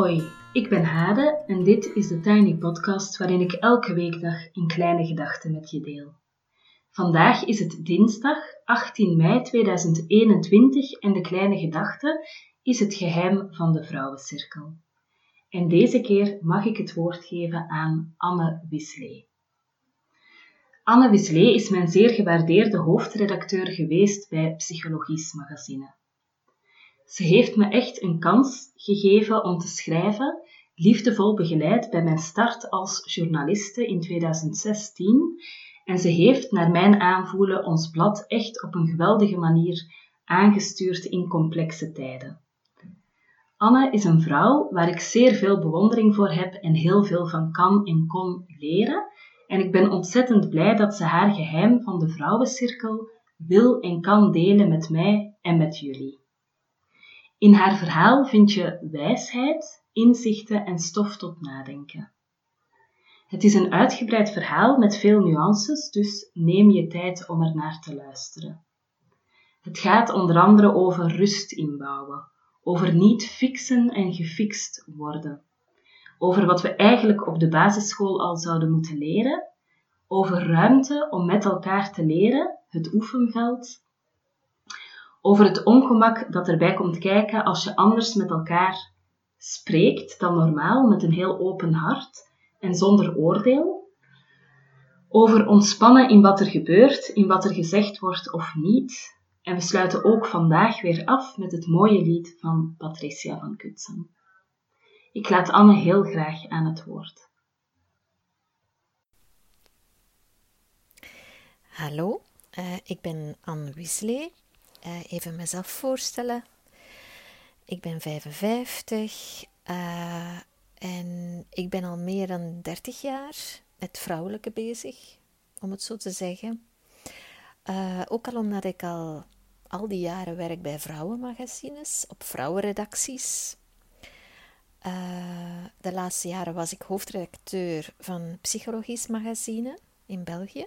Hoi, ik ben Hade en dit is de Tiny Podcast waarin ik elke weekdag een kleine gedachte met je deel. Vandaag is het dinsdag 18 mei 2021 en de kleine gedachte is het geheim van de vrouwencirkel. En deze keer mag ik het woord geven aan Anne Wislee. Anne Wislee is mijn zeer gewaardeerde hoofdredacteur geweest bij Psychologies Magazine. Ze heeft me echt een kans gegeven om te schrijven, liefdevol begeleid bij mijn start als journaliste in 2016. En ze heeft, naar mijn aanvoelen, ons blad echt op een geweldige manier aangestuurd in complexe tijden. Anne is een vrouw waar ik zeer veel bewondering voor heb en heel veel van kan en kon leren. En ik ben ontzettend blij dat ze haar geheim van de vrouwencirkel wil en kan delen met mij en met jullie. In haar verhaal vind je wijsheid, inzichten en stof tot nadenken. Het is een uitgebreid verhaal met veel nuances, dus neem je tijd om er naar te luisteren. Het gaat onder andere over rust inbouwen, over niet fixen en gefixt worden, over wat we eigenlijk op de basisschool al zouden moeten leren, over ruimte om met elkaar te leren, het oefenveld, over het ongemak dat erbij komt kijken als je anders met elkaar spreekt dan normaal, met een heel open hart en zonder oordeel. Over ontspannen in wat er gebeurt, in wat er gezegd wordt of niet. En we sluiten ook vandaag weer af met het mooie lied van Patricia van Kutsen. Ik laat Anne heel graag aan het woord. Hallo, uh, ik ben Anne Weasley uh, even mezelf voorstellen. Ik ben 55 uh, eh, en ik ben al meer dan 30 jaar met vrouwelijke bezig, om het zo te zeggen. Uh, ook al omdat ik al al die jaren werk bij vrouwenmagazines, op vrouwenredacties. de laatste jaren was ik hoofdredacteur van Psychologisch Magazine in België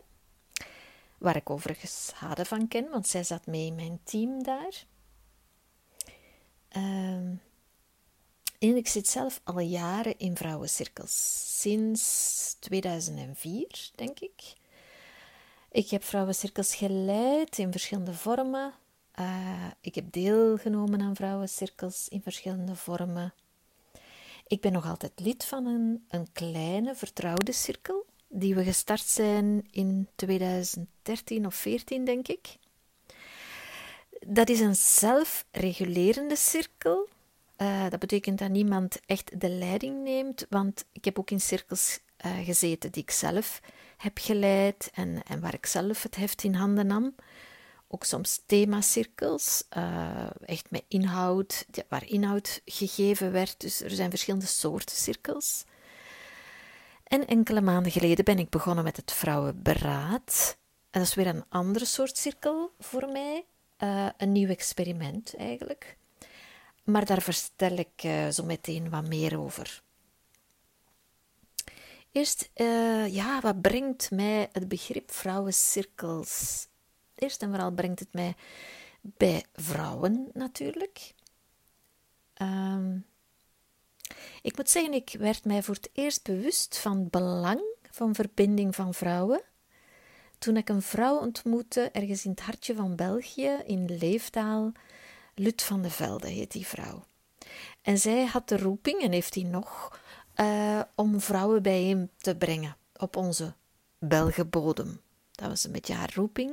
waar ik overigens Hade van ken, want zij zat mee in mijn team daar. Um, en ik zit zelf al jaren in vrouwencirkels, sinds 2004, denk ik. Ik heb vrouwencirkels geleid in verschillende vormen. Uh, ik heb deelgenomen aan vrouwencirkels in verschillende vormen. Ik ben nog altijd lid van een, een kleine vertrouwde cirkel die we gestart zijn in 2013 of 14, denk ik. Dat is een zelfregulerende cirkel. Uh, dat betekent dat niemand echt de leiding neemt, want ik heb ook in cirkels uh, gezeten die ik zelf heb geleid en, en waar ik zelf het heft in handen nam. Ook soms themacirkels, uh, echt met inhoud, waar inhoud gegeven werd. Dus er zijn verschillende soorten cirkels. En enkele maanden geleden ben ik begonnen met het Vrouwenberaad. En dat is weer een andere soort cirkel voor mij. Uh, een nieuw experiment eigenlijk. Maar daar vertel ik uh, zo meteen wat meer over. Eerst, uh, ja, wat brengt mij het begrip vrouwencirkels? Eerst en vooral brengt het mij bij vrouwen natuurlijk. Um, ik moet zeggen, ik werd mij voor het eerst bewust van het belang van verbinding van vrouwen toen ik een vrouw ontmoette ergens in het hartje van België, in Leeftaal. Lut van de Velde heet die vrouw. En zij had de roeping, en heeft die nog, uh, om vrouwen bijeen te brengen op onze Belgenbodem. Dat was een beetje haar roeping.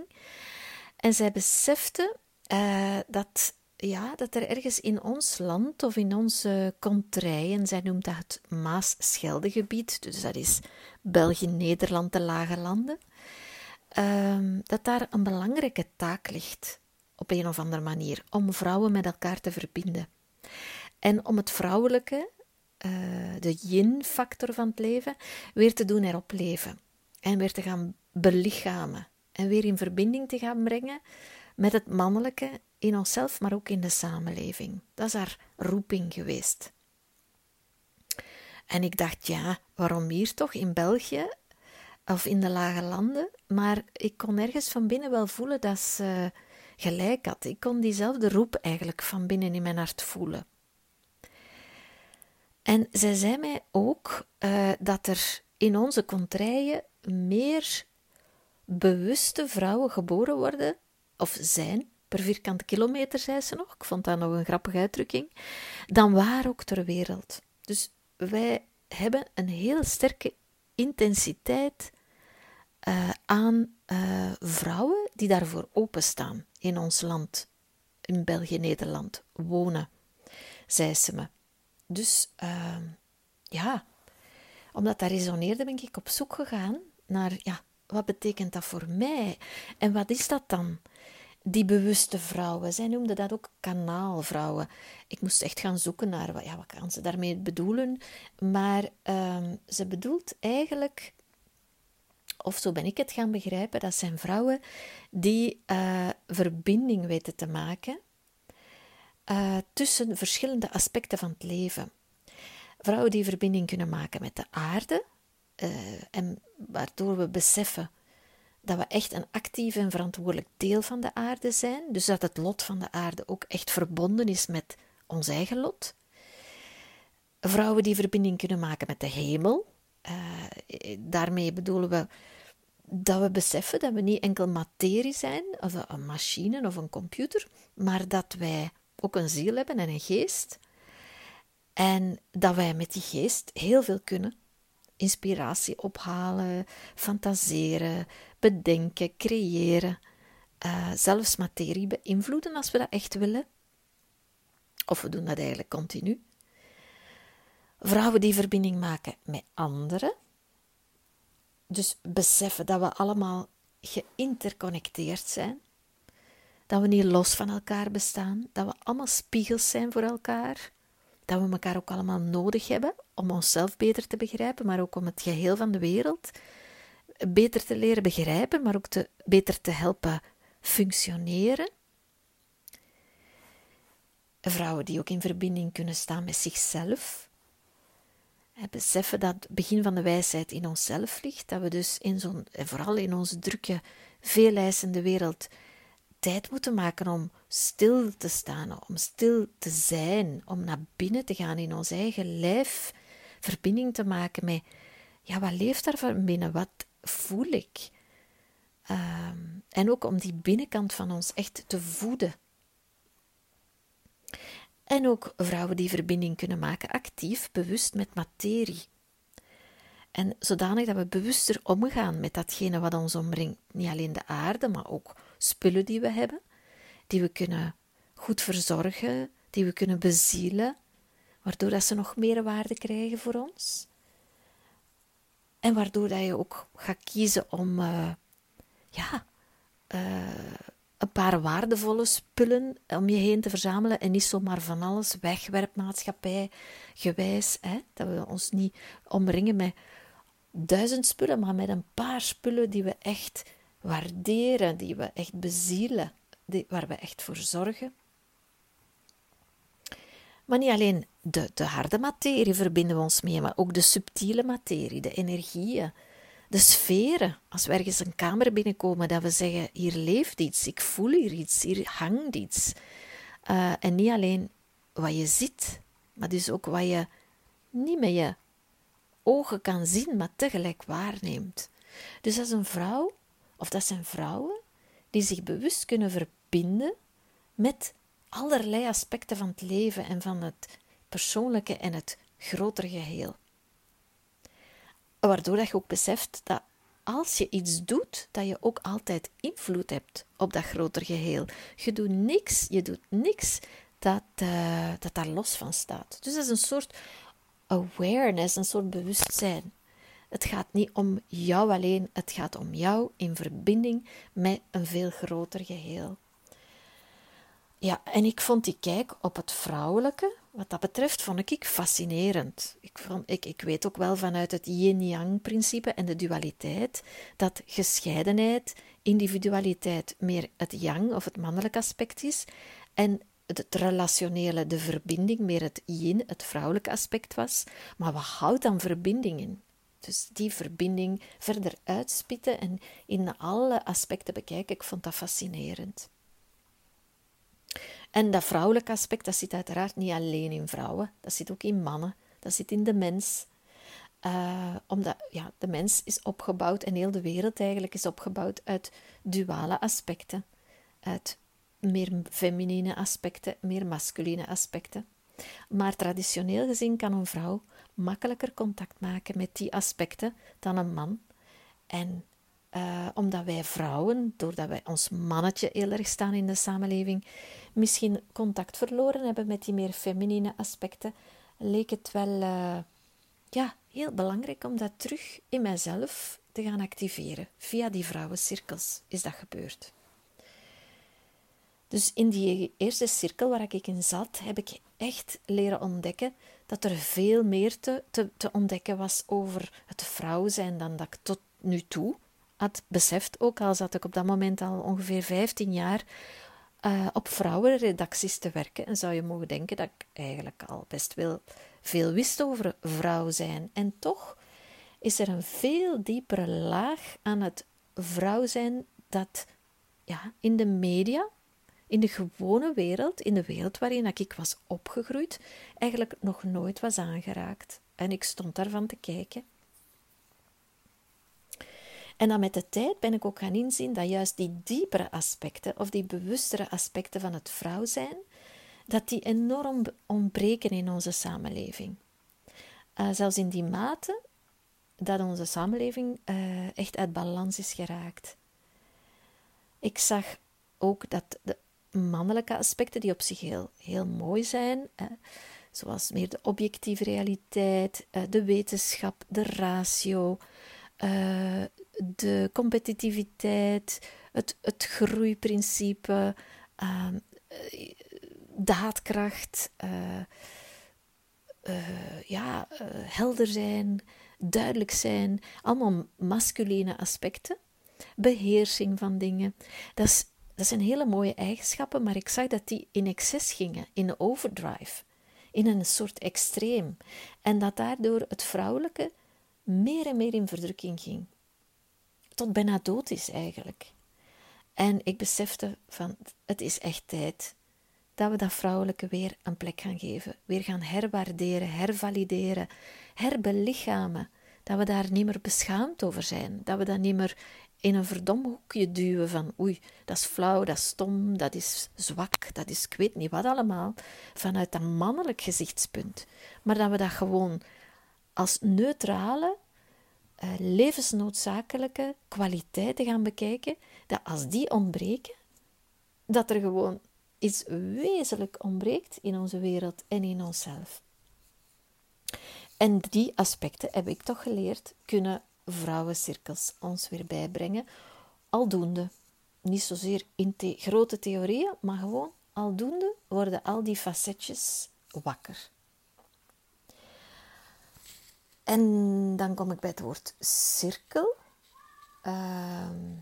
En zij besefte uh, dat ja, dat er ergens in ons land of in onze contrij, en zij noemt dat het Maas-Scheldegebied, dus dat is België, Nederland, de lage landen, um, dat daar een belangrijke taak ligt, op een of andere manier, om vrouwen met elkaar te verbinden. En om het vrouwelijke, uh, de yin-factor van het leven, weer te doen erop leven. En weer te gaan belichamen. En weer in verbinding te gaan brengen met het mannelijke in onszelf, maar ook in de samenleving. Dat is haar roeping geweest. En ik dacht, ja, waarom hier toch in België of in de lage landen? Maar ik kon ergens van binnen wel voelen dat ze gelijk had. Ik kon diezelfde roep eigenlijk van binnen in mijn hart voelen. En zij zei mij ook uh, dat er in onze contraien meer bewuste vrouwen geboren worden, of zijn, per vierkante kilometer, zei ze nog. Ik vond dat nog een grappige uitdrukking. Dan waar ook ter wereld. Dus wij hebben een heel sterke intensiteit uh, aan uh, vrouwen die daarvoor openstaan in ons land, in België-Nederland, wonen, zei ze me. Dus uh, ja, omdat dat resoneerde, ben ik op zoek gegaan naar, ja, wat betekent dat voor mij? En wat is dat dan? Die bewuste vrouwen. Zij noemden dat ook kanaalvrouwen. Ik moest echt gaan zoeken naar wat, ja, wat kan ze daarmee bedoelen. Maar uh, ze bedoelt eigenlijk of zo ben ik het gaan begrijpen, dat zijn vrouwen die uh, verbinding weten te maken uh, tussen verschillende aspecten van het leven. Vrouwen die verbinding kunnen maken met de aarde, uh, en waardoor we beseffen dat we echt een actief en verantwoordelijk deel van de aarde zijn, dus dat het lot van de aarde ook echt verbonden is met ons eigen lot. Vrouwen die verbinding kunnen maken met de hemel, uh, daarmee bedoelen we dat we beseffen dat we niet enkel materie zijn, of een machine of een computer, maar dat wij ook een ziel hebben en een geest. En dat wij met die geest heel veel kunnen. Inspiratie ophalen, fantaseren, bedenken, creëren. Uh, zelfs materie beïnvloeden als we dat echt willen. Of we doen dat eigenlijk continu. Vrouwen die verbinding maken met anderen. Dus beseffen dat we allemaal geïnterconnecteerd zijn. Dat we niet los van elkaar bestaan. Dat we allemaal spiegels zijn voor elkaar. Dat we elkaar ook allemaal nodig hebben om onszelf beter te begrijpen, maar ook om het geheel van de wereld beter te leren begrijpen, maar ook te, beter te helpen functioneren. Vrouwen die ook in verbinding kunnen staan met zichzelf, beseffen dat het begin van de wijsheid in onszelf ligt, dat we dus in zo'n, vooral in onze drukke, veeleisende wereld, tijd moeten maken om stil te staan, om stil te zijn, om naar binnen te gaan in ons eigen lijf, verbinding te maken met, ja, wat leeft daar van binnen, wat voel ik? Ehm, en ook om die binnenkant van ons echt te voeden. En ook vrouwen die verbinding kunnen maken, actief, bewust met materie. En zodanig dat we bewuster omgaan met datgene wat ons omringt. Niet alleen de aarde, maar ook spullen die we hebben, die we kunnen goed verzorgen, die we kunnen bezielen, waardoor dat ze nog meer waarde krijgen voor ons. En waardoor dat je ook gaat kiezen om uh, ja, uh, een paar waardevolle spullen om je heen te verzamelen en niet zomaar van alles wegwerpmaatschappij gewijs. Hè? Dat we ons niet omringen met duizend spullen, maar met een paar spullen die we echt waarderen, die we echt bezielen, die, waar we echt voor zorgen. Maar niet alleen de, de harde materie verbinden we ons mee, maar ook de subtiele materie, de energieën, de sferen. Als we ergens een kamer binnenkomen, dat we zeggen: hier leeft iets, ik voel hier iets, hier hangt iets. Uh, en niet alleen wat je ziet, maar dus ook wat je niet met je ogen kan zien, maar tegelijk waarneemt. Dus als een vrouw, of dat zijn vrouwen, die zich bewust kunnen verbinden met allerlei aspecten van het leven en van het persoonlijke en het grotere geheel. Waardoor dat je ook beseft dat als je iets doet, dat je ook altijd invloed hebt op dat groter geheel. Je doet niks, je doet niks dat, uh, dat daar los van staat. Dus dat is een soort awareness, een soort bewustzijn. Het gaat niet om jou alleen, het gaat om jou in verbinding met een veel groter geheel. Ja, en ik vond die kijk op het vrouwelijke, wat dat betreft, vond ik fascinerend. Ik, vond, ik, ik weet ook wel vanuit het yin-yang-principe en de dualiteit dat gescheidenheid, individualiteit meer het yang of het mannelijk aspect is en het relationele, de verbinding, meer het yin, het vrouwelijke aspect was. Maar wat houdt dan verbinding in? Dus die verbinding verder uitspitten en in alle aspecten bekijken, ik vond dat fascinerend. En dat vrouwelijke aspect, dat zit uiteraard niet alleen in vrouwen, dat zit ook in mannen. Dat zit in de mens. Uh, omdat ja, de mens is opgebouwd en heel de wereld eigenlijk is opgebouwd uit duale aspecten. Uit meer feminine aspecten, meer masculine aspecten. Maar traditioneel gezien kan een vrouw makkelijker contact maken met die aspecten dan een man. En uh, omdat wij vrouwen, doordat wij ons mannetje heel erg staan in de samenleving, misschien contact verloren hebben met die meer feminine aspecten, leek het wel uh, ja, heel belangrijk om dat terug in mijzelf te gaan activeren. Via die vrouwencirkels is dat gebeurd. Dus in die eerste cirkel waar ik in zat, heb ik echt leren ontdekken dat er veel meer te, te, te ontdekken was over het vrouw zijn dan dat ik tot nu toe had beseft. Ook al zat ik op dat moment al ongeveer 15 jaar uh, op vrouwenredacties te werken. En zou je mogen denken dat ik eigenlijk al best wel veel wist over vrouw zijn. En toch is er een veel diepere laag aan het vrouw zijn dat ja, in de media, in de gewone wereld, in de wereld waarin ik was opgegroeid, eigenlijk nog nooit was aangeraakt. En ik stond daarvan te kijken. En dan met de tijd ben ik ook gaan inzien dat juist die diepere aspecten, of die bewustere aspecten van het vrouw zijn, dat die enorm ontbreken in onze samenleving. Uh, zelfs in die mate dat onze samenleving uh, echt uit balans is geraakt. Ik zag ook dat de mannelijke aspecten, die op zich heel, heel mooi zijn, uh, zoals meer de objectieve realiteit, de wetenschap, de ratio, de competitiviteit, het, het groeiprincipe, uh, daadkracht, uh, uh, ja, helder zijn, duidelijk zijn, allemaal masculine aspecten. Beheersing van dingen. Dat, is, dat zijn hele mooie eigenschappen, maar ik zag dat die in excess gingen, in overdrive, in een soort extreem. En dat daardoor het vrouwelijke meer en meer in verdrukking ging tot bijna dood is eigenlijk. En ik besefte van, het is echt tijd dat we dat vrouwelijke weer een plek gaan geven. Weer gaan herwaarderen, hervalideren, herbelichamen. Dat we daar niet meer beschaamd over zijn. Dat we dat niet meer in een verdom hoekje duwen van oei, dat is flauw, dat is stom, dat is zwak, dat is ik weet niet wat allemaal. Vanuit een mannelijk gezichtspunt. Maar dat we dat gewoon als neutrale, uh, levensnoodzakelijke kwaliteiten gaan bekijken, dat als die ontbreken, dat er gewoon iets wezenlijk ontbreekt in onze wereld en in onszelf. En die aspecten heb ik toch geleerd, kunnen vrouwencirkels ons weer bijbrengen, aldoende. Niet zozeer in grote theorieën, maar gewoon aldoende worden al die facetjes wakker. En dan kom ik bij het woord cirkel. Ehm,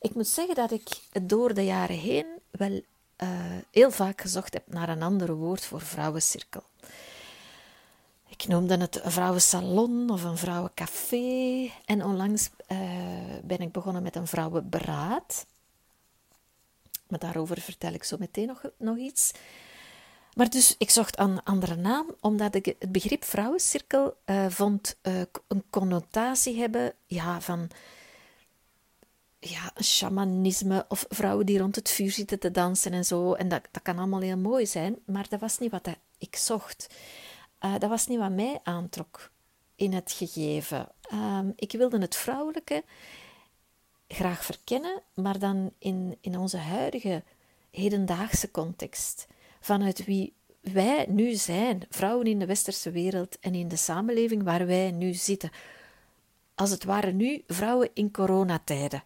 ik moet zeggen dat ik door de jaren heen wel uh, heel vaak gezocht heb naar een ander woord voor vrouwencirkel. Ik noemde het een vrouwensalon of een vrouwencafé. En onlangs uh, ben ik begonnen met een vrouwenberaad. Maar daarover vertel ik zo meteen nog, nog iets. Maar dus ik zocht een andere naam, omdat ik het begrip vrouwencirkel uh, vond uh, een connotatie hebben ja, van ja, shamanisme of vrouwen die rond het vuur zitten te dansen en zo. En dat, dat kan allemaal heel mooi zijn, maar dat was niet wat ik zocht. Uh, dat was niet wat mij aantrok in het gegeven. Ehm, ik wilde het vrouwelijke graag verkennen, maar dan in, in onze huidige hedendaagse context vanuit wie wij nu zijn, vrouwen in de westerse wereld en in de samenleving waar wij nu zitten. Als het ware nu vrouwen in coronatijden.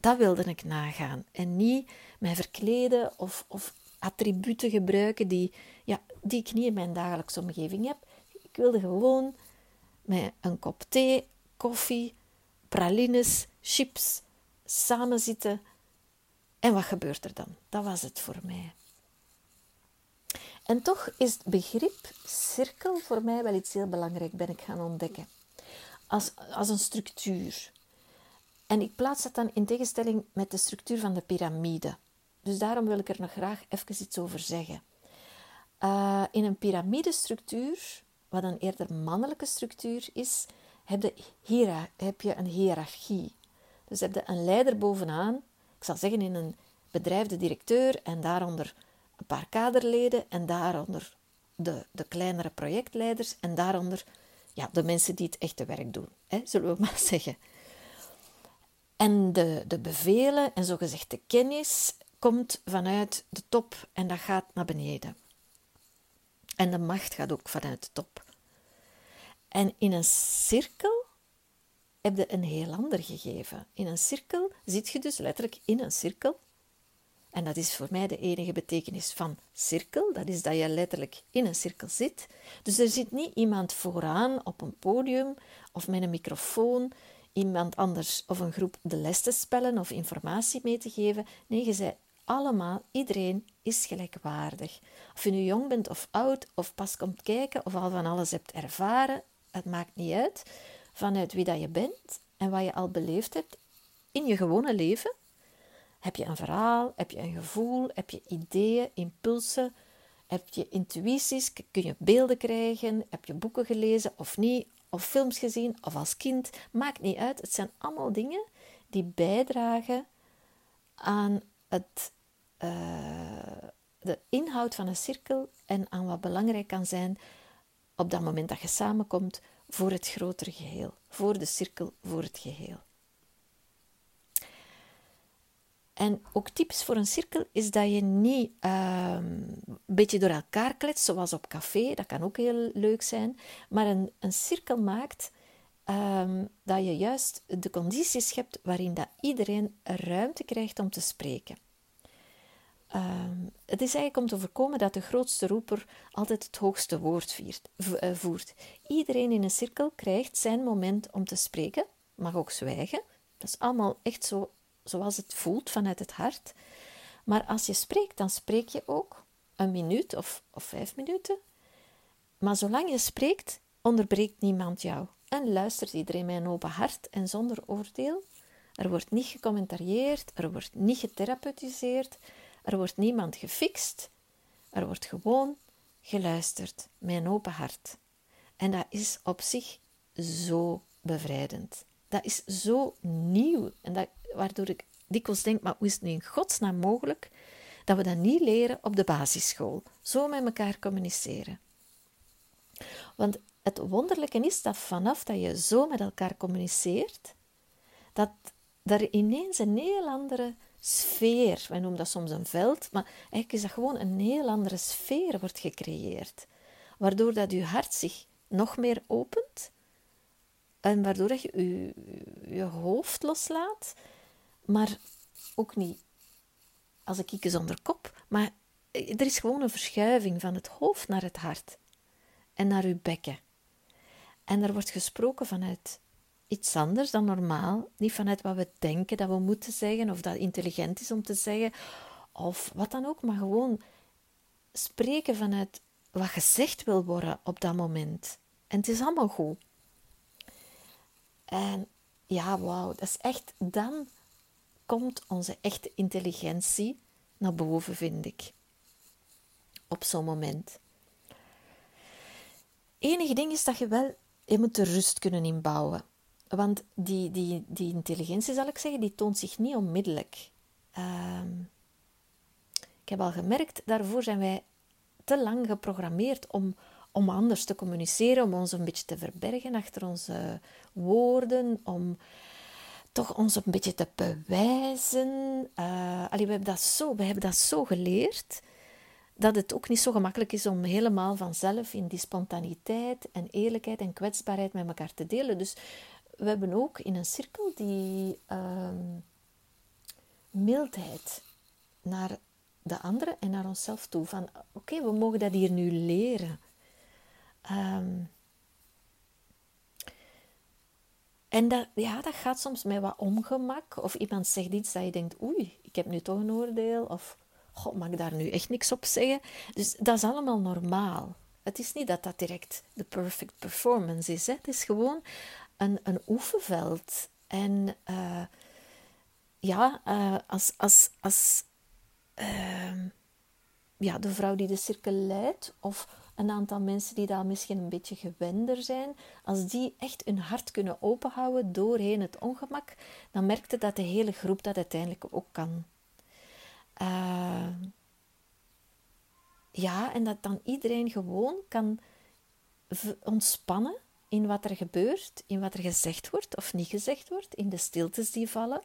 Dat wilde ik nagaan en niet mij verkleden of, of attributen gebruiken die, ja, die ik niet in mijn dagelijkse omgeving heb. Ik wilde gewoon met een kop thee, koffie, pralines, chips samen zitten. En wat gebeurt er dan? Dat was het voor mij. En toch is het begrip cirkel voor mij wel iets heel belangrijk, ben ik gaan ontdekken. Als, als een structuur. En ik plaats dat dan in tegenstelling met de structuur van de piramide. Dus daarom wil ik er nog graag even iets over zeggen. Uh, in een piramidestructuur, wat een eerder mannelijke structuur is, heb, je, heb je een hiërarchie. Dus heb je een leider bovenaan, ik zal zeggen in een bedrijf de directeur en daaronder een paar kaderleden en daaronder de, de kleinere projectleiders en daaronder ja, de mensen die het echte werk doen, hè, zullen we maar zeggen. En de, de bevelen en zogezegd de kennis komt vanuit de top en dat gaat naar beneden. En de macht gaat ook vanuit de top. En in een cirkel heb je een heel ander gegeven. In een cirkel zit je dus letterlijk in een cirkel. En dat is voor mij de enige betekenis van cirkel. Dat is dat je letterlijk in een cirkel zit. Dus er zit niet iemand vooraan op een podium of met een microfoon iemand anders of een groep de les te spellen of informatie mee te geven. Nee, je zei allemaal, iedereen is gelijkwaardig. Of je nu jong bent of oud, of pas komt kijken, of al van alles hebt ervaren, het maakt niet uit. Vanuit wie dat je bent en wat je al beleefd hebt in je gewone leven. Heb je een verhaal, heb je een gevoel, heb je ideeën, impulsen, heb je intuïties, kun je beelden krijgen, heb je boeken gelezen of niet, of films gezien of als kind, maakt niet uit. Het zijn allemaal dingen die bijdragen aan het, uh, de inhoud van een cirkel en aan wat belangrijk kan zijn op dat moment dat je samenkomt voor het grotere geheel, voor de cirkel, voor het geheel. En ook tips voor een cirkel is dat je niet uh, een beetje door elkaar kletst, zoals op café, dat kan ook heel leuk zijn, maar een, een cirkel maakt um, dat je juist de condities schept waarin dat iedereen ruimte krijgt om te spreken. Um, het is eigenlijk om te voorkomen dat de grootste roeper altijd het hoogste woord uh, voert. Iedereen in een cirkel krijgt zijn moment om te spreken, mag ook zwijgen. Dat is allemaal echt zo zoals het voelt vanuit het hart. Maar als je spreekt, dan spreek je ook een minuut of, of vijf minuten. Maar zolang je spreekt, onderbreekt niemand jou. En luistert iedereen met een open hart en zonder oordeel. Er wordt niet gecommentarieerd, er wordt niet getherapeutiseerd, er wordt niemand gefixt. Er wordt gewoon geluisterd met een open hart. En dat is op zich zo bevrijdend. Dat is zo nieuw. En dat, waardoor ik dikwijls denk, maar hoe is het nu in godsnaam mogelijk dat we dat niet leren op de basisschool? Zo met elkaar communiceren. Want het wonderlijke is dat vanaf dat je zo met elkaar communiceert, dat er ineens een heel andere sfeer, wij noemen dat soms een veld, maar eigenlijk is dat gewoon een heel andere sfeer wordt gecreëerd. Waardoor dat je hart zich nog meer opent en waardoor dat je je, je hoofd loslaat maar ook niet als een kieken zonder kop. Maar er is gewoon een verschuiving van het hoofd naar het hart en naar uw bekken. En er wordt gesproken vanuit iets anders dan normaal, niet vanuit wat we denken dat we moeten zeggen of dat intelligent is om te zeggen of wat dan ook, maar gewoon spreken vanuit wat gezegd wil worden op dat moment. En het is allemaal goed. En ja, wauw, dat is echt dan komt onze echte intelligentie naar boven, vind ik. Op zo'n moment. Enige ding is dat je wel, je moet de rust kunnen inbouwen. Want die, die, die intelligentie, zal ik zeggen, die toont zich niet onmiddellijk. Ehm, ik heb al gemerkt, daarvoor zijn wij te lang geprogrammeerd om, om anders te communiceren, om ons een beetje te verbergen achter onze woorden, om toch ons een beetje te bewijzen. Uh, we, hebben dat zo, we hebben dat zo geleerd dat het ook niet zo gemakkelijk is om helemaal vanzelf in die spontaniteit en eerlijkheid en kwetsbaarheid met elkaar te delen. Dus we hebben ook in een cirkel die uh, mildheid naar de anderen en naar onszelf toe. Van oké, we mogen dat hier nu leren. Um, En dat, ja, dat gaat soms met wat ongemak. Of iemand zegt iets dat je denkt, oei, ik heb nu toch een oordeel. Of, god, mag ik daar nu echt niks op zeggen? Dus dat is allemaal normaal. Het is niet dat dat direct de perfect performance is. Hè. Het is gewoon een, een oefenveld. En uh, ja, uh, als, als, als, uh, ja, de vrouw die de cirkel leidt, of een aantal mensen die daar misschien een beetje gewender zijn, als die echt hun hart kunnen openhouden doorheen het ongemak, dan merkte dat de hele groep dat uiteindelijk ook kan. Uh, ja, en dat dan iedereen gewoon kan ontspannen in wat er gebeurt, in wat er gezegd wordt of niet gezegd wordt, in de stiltes die vallen.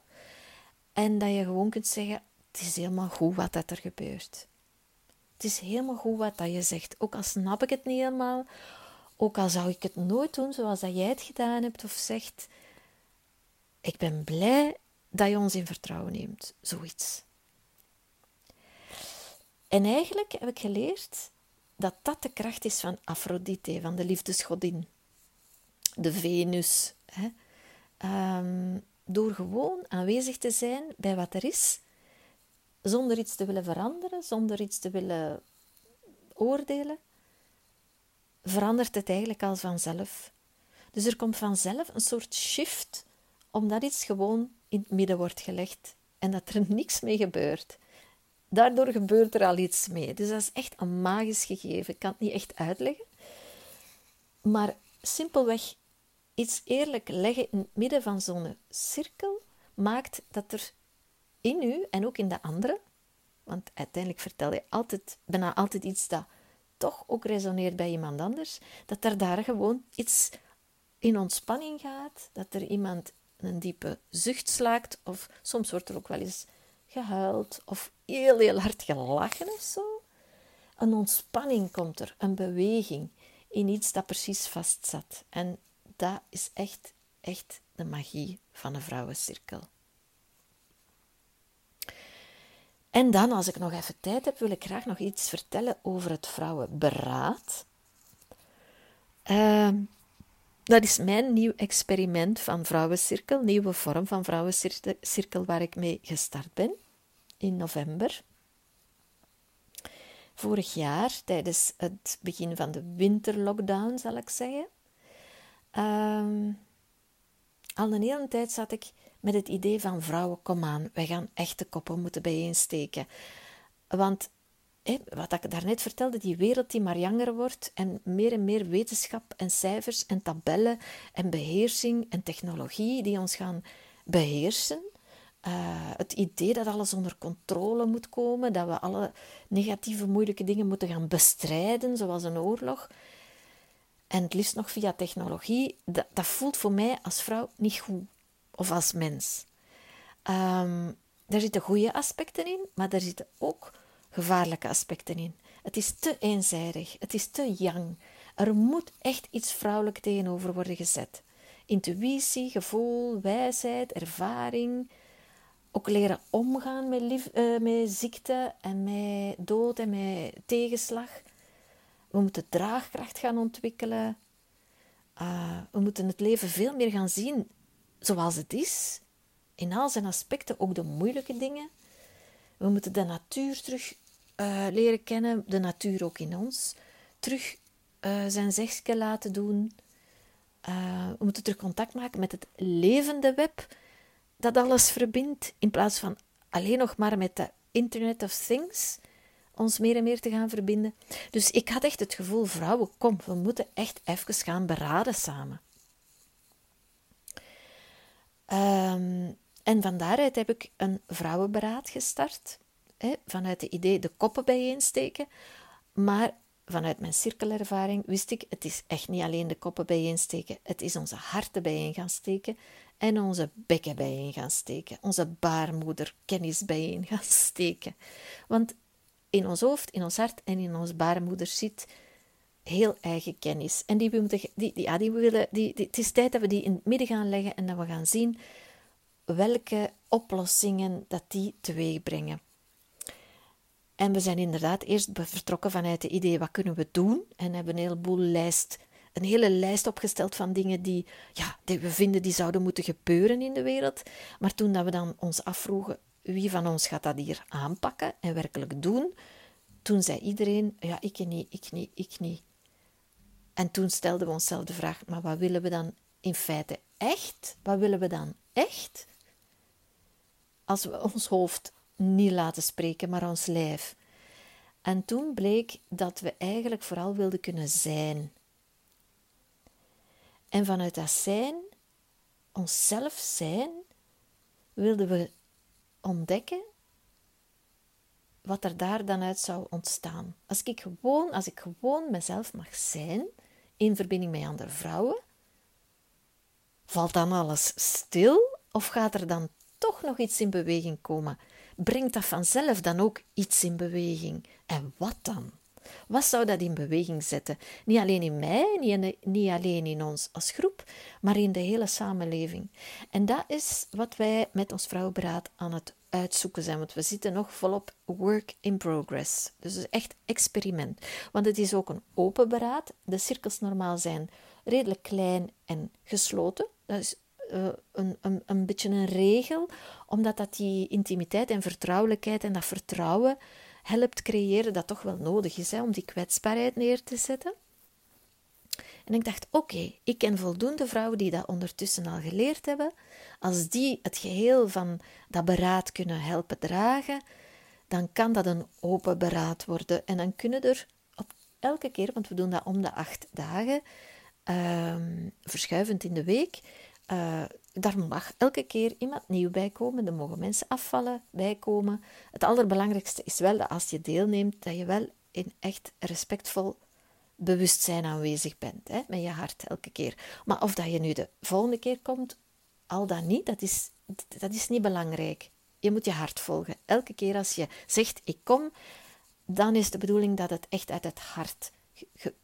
En dat je gewoon kunt zeggen: Het is helemaal goed wat dat er gebeurt. Het is helemaal goed wat dat je zegt. Ook al snap ik het niet helemaal, ook al zou ik het nooit doen zoals dat jij het gedaan hebt of zegt. Ik ben blij dat je ons in vertrouwen neemt. Zoiets. En eigenlijk heb ik geleerd dat dat de kracht is van Aphrodite, van de liefdesgodin. De Venus. Hè. Um, door gewoon aanwezig te zijn bij wat er is, zonder iets te willen veranderen, zonder iets te willen oordelen, verandert het eigenlijk al vanzelf. Dus er komt vanzelf een soort shift, omdat iets gewoon in het midden wordt gelegd en dat er niks mee gebeurt. Daardoor gebeurt er al iets mee. Dus dat is echt een magisch gegeven. Ik kan het niet echt uitleggen. Maar simpelweg iets eerlijk leggen in het midden van zo'n cirkel maakt dat er in u en ook in de anderen, want uiteindelijk vertel je altijd, bijna altijd iets dat toch ook resoneert bij iemand anders, dat er daar gewoon iets in ontspanning gaat, dat er iemand een diepe zucht slaakt, of soms wordt er ook wel eens gehuild of heel, heel hard gelachen of zo. Een ontspanning komt er, een beweging in iets dat precies vastzat. En dat is echt, echt de magie van een vrouwencirkel. En dan, als ik nog even tijd heb, wil ik graag nog iets vertellen over het vrouwenberaad. Uh, dat is mijn nieuw experiment van Vrouwencirkel, nieuwe vorm van Vrouwencirkel waar ik mee gestart ben in november. Vorig jaar, tijdens het begin van de winterlockdown, zal ik zeggen. Ehm, al een hele tijd zat ik met het idee van vrouwen, kom aan, wij gaan echte koppen moeten bijeensteken. Want wat ik daarnet vertelde, die wereld die maar jonger wordt en meer en meer wetenschap en cijfers en tabellen en beheersing en technologie die ons gaan beheersen. Uh, het idee dat alles onder controle moet komen, dat we alle negatieve, moeilijke dingen moeten gaan bestrijden, zoals een oorlog. En het liefst nog via technologie, dat, dat voelt voor mij als vrouw niet goed. Of als mens. Um, daar zitten goede aspecten in, maar daar zitten ook gevaarlijke aspecten in. Het is te eenzijdig, het is te yang. Er moet echt iets vrouwelijk tegenover worden gezet. Intuïtie, gevoel, wijsheid, ervaring. Ook leren omgaan met, lief, uh, met ziekte en met dood en met tegenslag. We moeten draagkracht gaan ontwikkelen. Uh, we moeten het leven veel meer gaan zien zoals het is. In al zijn aspecten, ook de moeilijke dingen. We moeten de natuur terug uh, leren kennen, de natuur ook in ons. Terug uh, zijn zegje laten doen. Uh, we moeten terug contact maken met het levende web dat alles verbindt, in plaats van alleen nog maar met de Internet of Things ons meer en meer te gaan verbinden. Dus ik had echt het gevoel, vrouwen, kom, we moeten echt even gaan beraden samen. Um, en van daaruit heb ik een vrouwenberaad gestart vanuit het idee de koppen bijeensteken. Maar vanuit mijn cirkelervaring wist ik, het is echt niet alleen de koppen bijeensteken. Het is onze harten bijeen gaan steken en onze bekken bijeen gaan steken. Onze baarmoeder kennis bijeen gaan steken. Want in ons hoofd, in ons hart en in onze baarmoeder zit heel eigen kennis. En die, we die, die, ja, die willen, die, die, het is tijd dat we die in het midden gaan leggen en dat we gaan zien welke oplossingen dat die teweeg brengen. En we zijn inderdaad eerst vertrokken vanuit het idee, wat kunnen we doen? En hebben een heleboel lijst, een hele lijst opgesteld van dingen die, ja, die we vinden die zouden moeten gebeuren in de wereld. Maar toen dat we dan ons afvroegen, wie van ons gaat dat hier aanpakken en werkelijk doen? Toen zei iedereen, ja, ik niet, ik niet, ik niet. En toen stelden we onszelf de vraag, maar wat willen we dan in feite echt? Wat willen we dan echt? Als we ons hoofd niet laten spreken, maar ons lijf. En toen bleek dat we eigenlijk vooral wilden kunnen zijn. En vanuit dat zijn, onszelf zijn, wilden we ontdekken wat er daar dan uit zou ontstaan. Als ik gewoon, als ik gewoon mezelf mag zijn, in verbinding met andere vrouwen, valt dan alles stil of gaat er dan toch nog iets in beweging komen? Brengt dat vanzelf dan ook iets in beweging? En wat dan? Wat zou dat in beweging zetten? Niet alleen in mij, niet, alleen in ons als groep, maar in de hele samenleving. En dat is wat wij met ons vrouwenberaad aan het uitzoeken zijn, want we zitten nog volop work in progress. Dus echt experiment. Want het is ook een open beraad. De cirkels normaal zijn redelijk klein en gesloten. Dat is uh, een, een, een beetje een regel, omdat dat die intimiteit en vertrouwelijkheid en dat vertrouwen helpt creëren dat toch wel nodig is hè, om die kwetsbaarheid neer te zetten. En ik dacht, oké, ik ken voldoende vrouwen die dat ondertussen al geleerd hebben. Als die het geheel van dat beraad kunnen helpen dragen, dan kan dat een open beraad worden. En dan kunnen er op elke keer, want we doen dat om de acht dagen, ehm, verschuivend in de week, uh, daar mag elke keer iemand nieuw bij komen. Er mogen mensen afvallen, bijkomen. Het allerbelangrijkste is wel dat als je deelneemt, dat je wel in echt respectvol bewustzijn aanwezig bent. Hè, met je hart elke keer. Maar of dat je nu de volgende keer komt, al dan niet, dat is, dat is niet belangrijk. Je moet je hart volgen. Elke keer als je zegt ik kom, dan is de bedoeling dat het echt uit het hart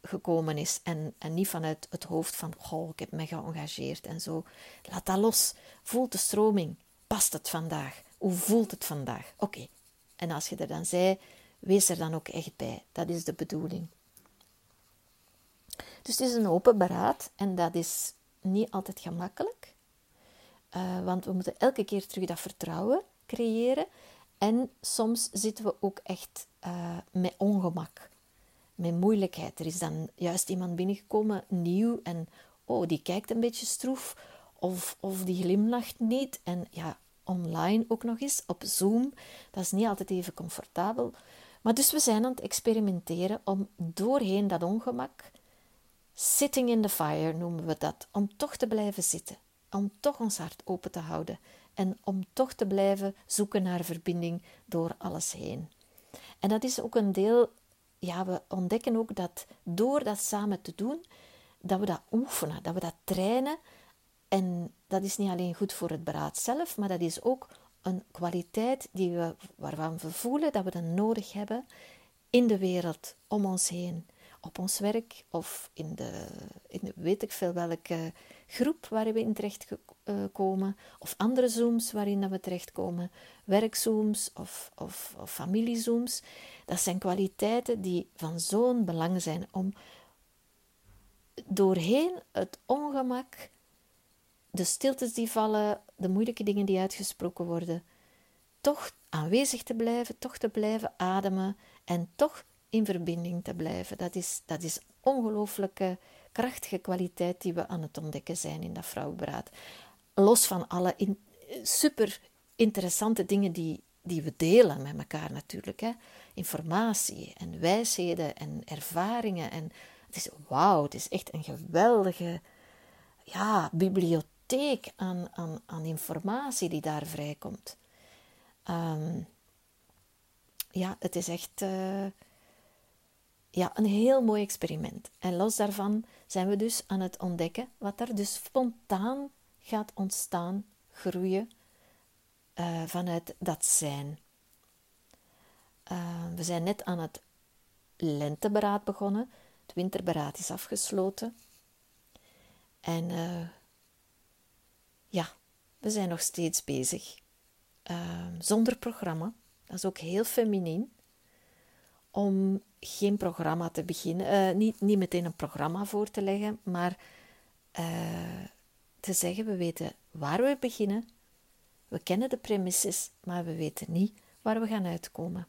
gekomen is. En, en niet vanuit het hoofd van, goh, ik heb me geëngageerd en zo. Laat dat los. Voel de stroming. Past het vandaag? Hoe voelt het vandaag? Oké. En als je er dan zei, wees er dan ook echt bij. Dat is de bedoeling. Dus het is een open beraad en dat is niet altijd gemakkelijk. Uh, want we moeten elke keer terug dat vertrouwen creëren. En soms zitten we ook echt uh, met ongemak met moeilijkheid. Er is dan juist iemand binnengekomen, nieuw, en oh, die kijkt een beetje stroef, of, of die glimlacht niet. En ja, online ook nog eens, op Zoom, dat is niet altijd even comfortabel. Maar dus we zijn aan het experimenteren om doorheen dat ongemak, sitting in the fire noemen we dat, om toch te blijven zitten, om toch ons hart open te houden en om toch te blijven zoeken naar verbinding door alles heen. En dat is ook een deel ja, we ontdekken ook dat door dat samen te doen, dat we dat oefenen, dat we dat trainen. En dat is niet alleen goed voor het beraad zelf, maar dat is ook een kwaliteit die we, waarvan we voelen dat we dat nodig hebben in de wereld om ons heen. Op ons werk of in de, in de weet ik veel welke groep waar we in terecht uh, komen, of andere Zooms waarin we terechtkomen, werkzooms of, of, of familiezooms. Dat zijn kwaliteiten die van zo'n belang zijn om doorheen het ongemak, de stiltes die vallen, de moeilijke dingen die uitgesproken worden, toch aanwezig te blijven, toch te blijven ademen en toch in verbinding te blijven. Dat is, dat is ongelooflijke krachtige kwaliteit die we aan het ontdekken zijn in dat vrouwenberaad. Los van alle super interessante dingen die, die we delen met elkaar natuurlijk. Hè. Informatie en wijsheden en ervaringen. En het is wauw, het is echt een geweldige ja, bibliotheek aan, aan, aan informatie die daar vrijkomt. Um, ja, het is echt uh, ja, een heel mooi experiment. En los daarvan zijn we dus aan het ontdekken wat er dus spontaan gaat ontstaan, groeien uh, vanuit dat zijn. Uh, we zijn net aan het lenteberaad begonnen. Het winterberaad is afgesloten. En uh, ja, we zijn nog steeds bezig. zonder programma. Dat is ook heel feminien. Om geen programma te beginnen. niet, niet meteen een programma voor te leggen, maar te zeggen: we weten waar we beginnen, we kennen de premisses, maar we weten niet waar we gaan uitkomen.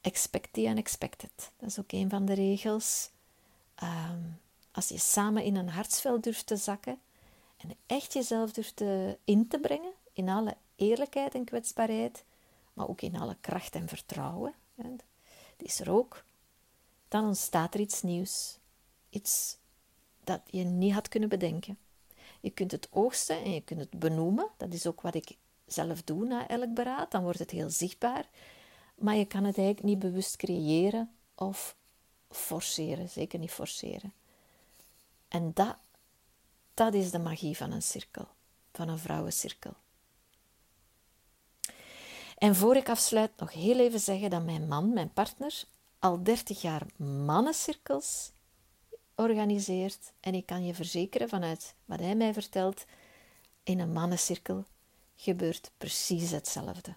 Expect the unexpected. Dat is ook een van de regels. Ehm, als je samen in een hartsveld durft te zakken en echt jezelf durft in te brengen, in alle eerlijkheid en kwetsbaarheid, maar ook in alle kracht en vertrouwen. Het is er ook. Dan ontstaat er iets nieuws. Iets dat je niet had kunnen bedenken. Je kunt het oogsten en je kunt het benoemen. Dat is ook wat ik zelf doe na elk beraad. Dan wordt het heel zichtbaar. Maar je kan het eigenlijk niet bewust creëren of forceren. Zeker niet forceren. En dat, dat is de magie van een cirkel. Van een vrouwencirkel. En voor ik afsluit, nog heel even zeggen dat mijn man, mijn partner, al 30 jaar mannencirkels organiseert. En ik kan je verzekeren vanuit wat hij mij vertelt, in een mannencirkel gebeurt precies hetzelfde.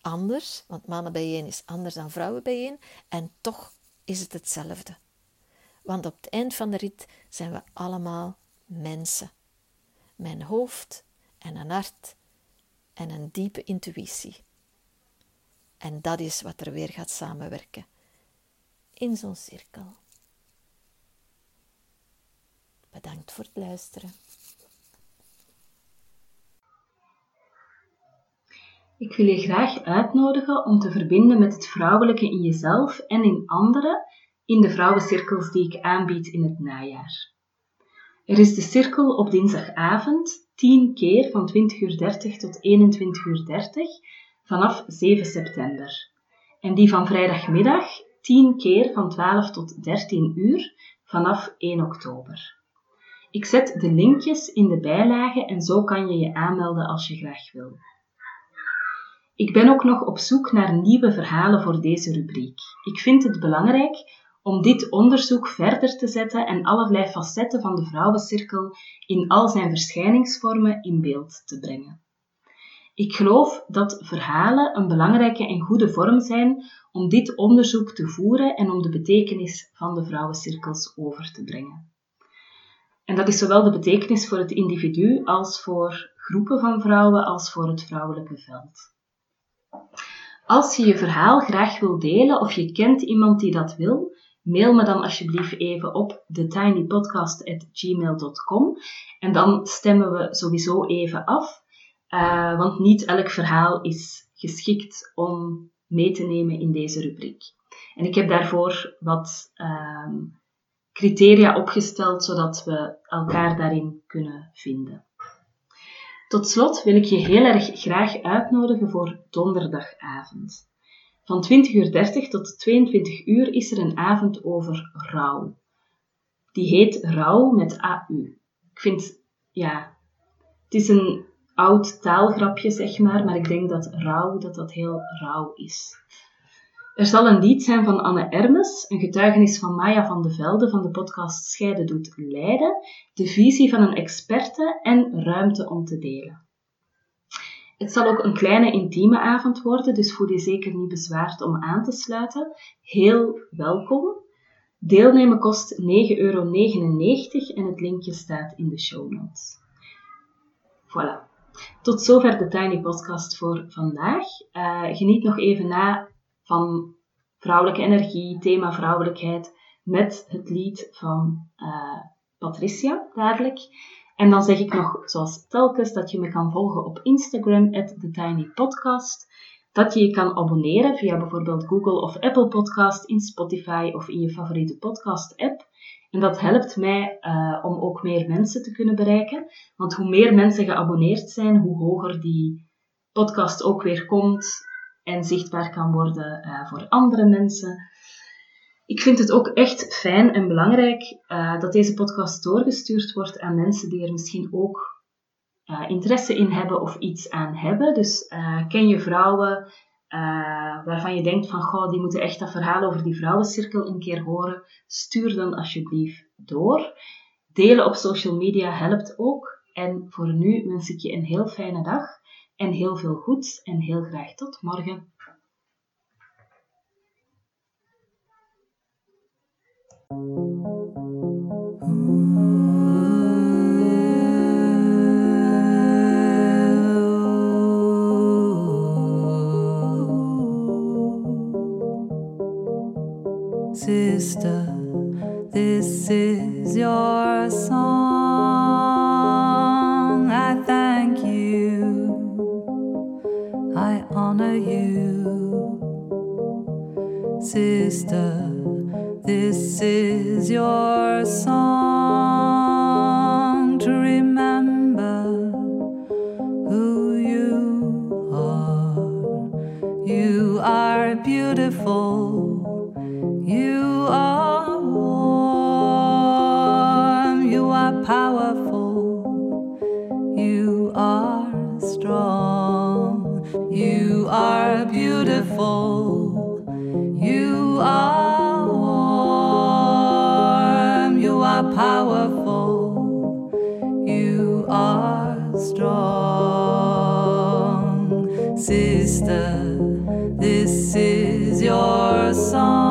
Anders, want mannen bijeen is anders dan vrouwen bijeen, en toch is het hetzelfde. Want op het eind van de rit zijn we allemaal mensen. Mijn hoofd en een hart en een diepe intuïtie. En dat is wat er weer gaat samenwerken in zo'n cirkel. Bedankt voor het luisteren. Ik wil je graag uitnodigen om te verbinden met het vrouwelijke in jezelf en in anderen in de vrouwencirkels die ik aanbied in het najaar. Er is de cirkel op dinsdagavond, 10 keer van 20.30 uur tot 21.30 vanaf 7 september. En die van vrijdagmiddag 10 keer van 12 tot 13 uur vanaf 1 oktober. Ik zet de linkjes in de bijlage en zo kan je je aanmelden als je graag wil. Ik ben ook nog op zoek naar nieuwe verhalen voor deze rubriek. Ik vind het belangrijk om dit onderzoek verder te zetten en allerlei facetten van de vrouwencirkel in al zijn verschijningsvormen in beeld te brengen. Ik geloof dat verhalen een belangrijke en goede vorm zijn om dit onderzoek te voeren en om de betekenis van de vrouwencirkels over te brengen. En dat is zowel de betekenis voor het individu als voor groepen van vrouwen als voor het vrouwelijke veld. Als je je verhaal graag wil delen of je kent iemand die dat wil, mail me dan alsjeblieft even op thetinypodcast.gmail.com en dan stemmen we sowieso even af uh, want niet elk verhaal is geschikt om mee te nemen in deze rubriek. En ik heb daarvoor wat uh, criteria opgesteld, zodat we elkaar daarin kunnen vinden. Tot slot wil ik je heel erg graag uitnodigen voor donderdagavond. Van 20.30 uur tot 22 uur is er een avond over rouw. Die heet Rouw met AU. Ik vind, ja, het is een oud taalgrapje, zeg maar, maar ik denk dat rouw, dat dat heel rauw is. Er zal een lied zijn van Anne Ermes, een getuigenis van Maya van de Velde van de podcast Scheiden doet Leiden, de visie van een experte en ruimte om te delen. Het zal ook een kleine intieme avond worden, dus voel je zeker niet bezwaard om aan te sluiten. Heel welkom. Deelnemen kost 9,99 euro en het linkje staat in de show notes. Voilà. Tot zover de Tiny Podcast voor vandaag. Uh, geniet nog even na van vrouwelijke energie, thema vrouwelijkheid, met het lied van uh, Patricia dadelijk. En dan zeg ik nog, zoals telkens, dat je me kan volgen op Instagram, TheTinyPodcast. Dat je je kan abonneren via bijvoorbeeld Google of Apple Podcast, in Spotify of in je favoriete podcast-app. En dat helpt mij uh, om ook meer mensen te kunnen bereiken. Want hoe meer mensen geabonneerd zijn, hoe hoger die podcast ook weer komt en zichtbaar kan worden uh, voor andere mensen. Ik vind het ook echt fijn en belangrijk uh, dat deze podcast doorgestuurd wordt aan mensen die er misschien ook interesse in hebben of iets aan hebben. Dus ken je vrouwen uh, waarvan je denkt van, goh, die moeten echt dat verhaal over die vrouwencirkel een keer horen, stuur dan alsjeblieft door. Delen op social media helpt ook. En voor nu wens ik je een heel fijne dag en heel veel goeds en heel graag tot morgen. Song.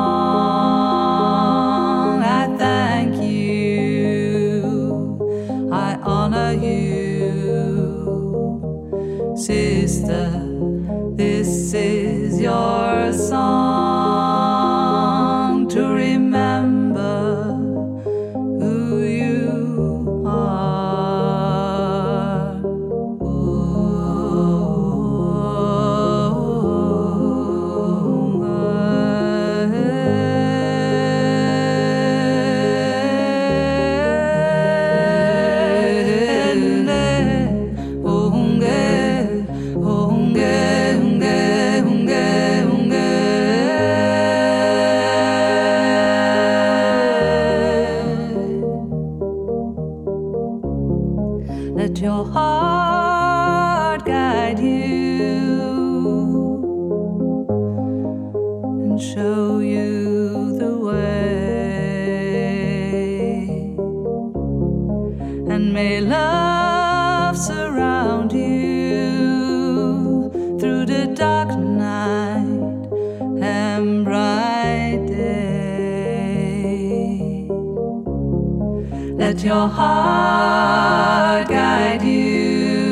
Let your heart guide you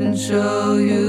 and show you